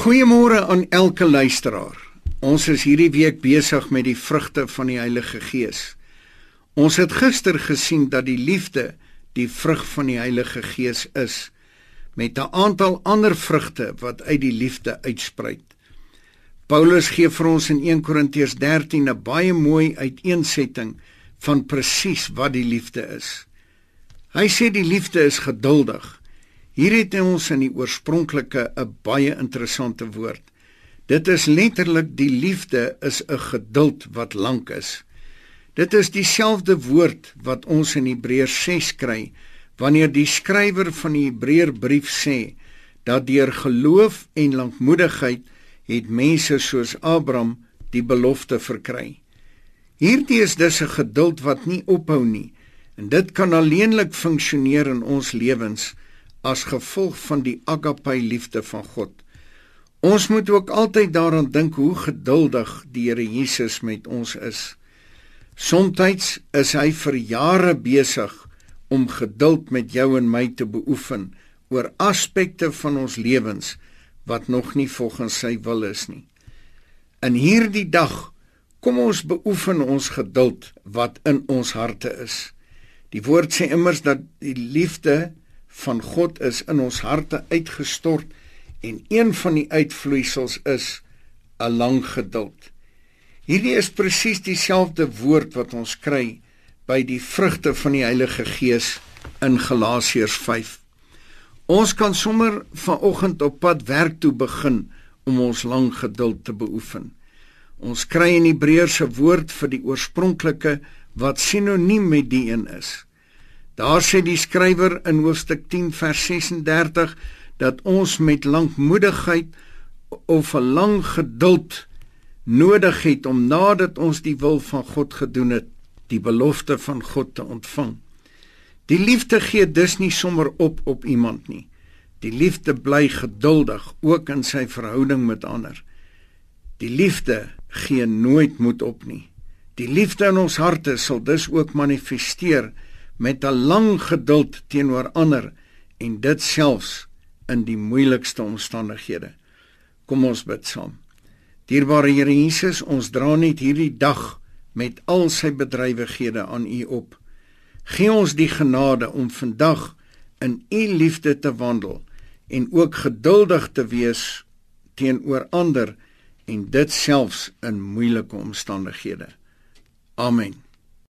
Goeiemôre aan elke luisteraar. Ons is hierdie week besig met die vrugte van die Heilige Gees. Ons het gister gesien dat die liefde die vrug van die Heilige Gees is met 'n aantal ander vrugte wat uit die liefde uitspruit. Paulus gee vir ons in 1 Korintiërs 13 'n baie mooi uiteensetting van presies wat die liefde is. Hy sê die liefde is geduldig. Hier het ons in die oorspronklike 'n baie interessante woord. Dit is letterlik die liefde is 'n geduld wat lank is. Dit is dieselfde woord wat ons in Hebreërs 6 kry wanneer die skrywer van die Hebreërbrief sê dat deur geloof en lankmoedigheid het mense soos Abraham die belofte verkry. Hierdie is dus 'n geduld wat nie ophou nie en dit kan alleenlik funksioneer in ons lewens as gevolg van die agape liefde van God. Ons moet ook altyd daaraan dink hoe geduldig die Here Jesus met ons is. Somstyds is hy vir jare besig om geduld met jou en my te beoefen oor aspekte van ons lewens wat nog nie volgens sy wil is nie. In hierdie dag kom ons beoefen ons geduld wat in ons harte is. Die woord sê immers dat die liefde van God is in ons harte uitgestort en een van die uitvloeisels is 'n lang geduld. Hierdie is presies dieselfde woord wat ons kry by die vrugte van die Heilige Gees in Galasiërs 5. Ons kan sommer vanoggend op pad werk toe begin om ons lang geduld te beoefen. Ons kry in Hebreërs 'n woord vir die oorspronklike wat sinoniem met die een is. Daar sê die skrywer in hoofstuk 10 vers 36 dat ons met lankmoedigheid of 'n lang geduld nodig het om nadat ons die wil van God gedoen het, die belofte van God te ontvang. Die liefde gee dus nie sommer op op iemand nie. Die liefde bly geduldig ook in sy verhouding met ander. Die liefde gee nooit moed op nie. Die liefde in ons harte sal dus ook manifesteer met 'n lang geduld teenoor ander en dit selfs in die moeilikste omstandighede. Kom ons bid saam. Dierbare Here Jesus, ons dra net hierdie dag met al sy bedrywighede aan U op. Gee ons die genade om vandag in U liefde te wandel en ook geduldig te wees teenoor ander en dit selfs in moeilike omstandighede. Amen.